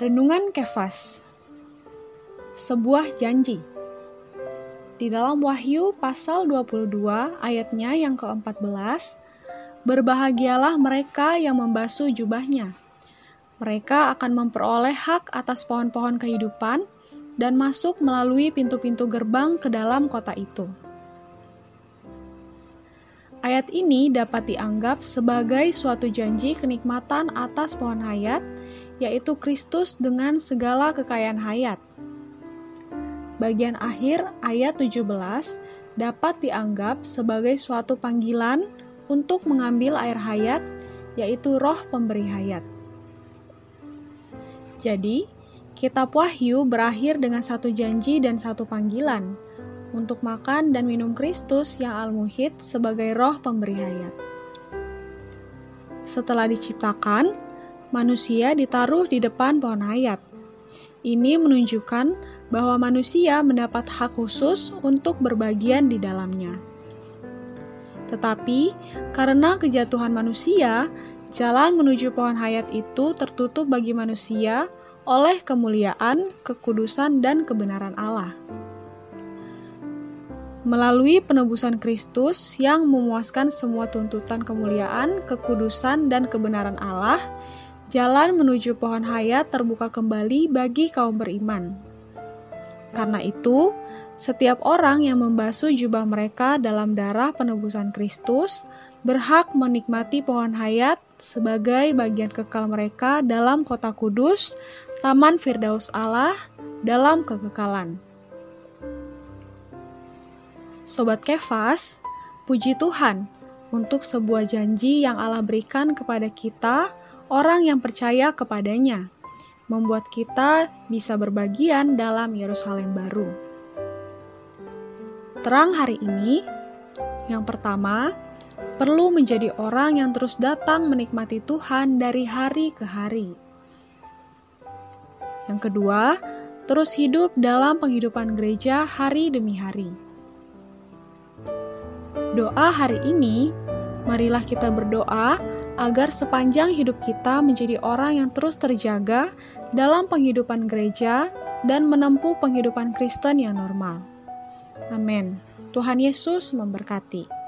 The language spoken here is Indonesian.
Renungan Kefas. Sebuah janji. Di dalam Wahyu pasal 22 ayatnya yang ke-14 Berbahagialah mereka yang membasuh jubahnya. Mereka akan memperoleh hak atas pohon-pohon kehidupan dan masuk melalui pintu-pintu gerbang ke dalam kota itu. Ayat ini dapat dianggap sebagai suatu janji kenikmatan atas pohon hayat, yaitu Kristus dengan segala kekayaan hayat. Bagian akhir ayat 17 dapat dianggap sebagai suatu panggilan untuk mengambil air hayat, yaitu roh pemberi hayat. Jadi, kitab Wahyu berakhir dengan satu janji dan satu panggilan, untuk makan dan minum Kristus yang al-muhid sebagai roh pemberi hayat. Setelah diciptakan, manusia ditaruh di depan pohon hayat. Ini menunjukkan bahwa manusia mendapat hak khusus untuk berbagian di dalamnya. Tetapi karena kejatuhan manusia, jalan menuju pohon hayat itu tertutup bagi manusia oleh kemuliaan, kekudusan, dan kebenaran Allah melalui penebusan Kristus yang memuaskan semua tuntutan kemuliaan, kekudusan, dan kebenaran Allah, jalan menuju pohon hayat terbuka kembali bagi kaum beriman. Karena itu, setiap orang yang membasuh jubah mereka dalam darah penebusan Kristus berhak menikmati pohon hayat sebagai bagian kekal mereka dalam kota kudus, taman Firdaus Allah, dalam kekekalan. Sobat Kefas, puji Tuhan untuk sebuah janji yang Allah berikan kepada kita, orang yang percaya kepadanya, membuat kita bisa berbagian dalam Yerusalem baru. Terang hari ini, yang pertama, perlu menjadi orang yang terus datang menikmati Tuhan dari hari ke hari. Yang kedua, terus hidup dalam penghidupan gereja hari demi hari Doa hari ini, marilah kita berdoa agar sepanjang hidup kita menjadi orang yang terus terjaga dalam penghidupan gereja dan menempuh penghidupan Kristen yang normal. Amin. Tuhan Yesus memberkati.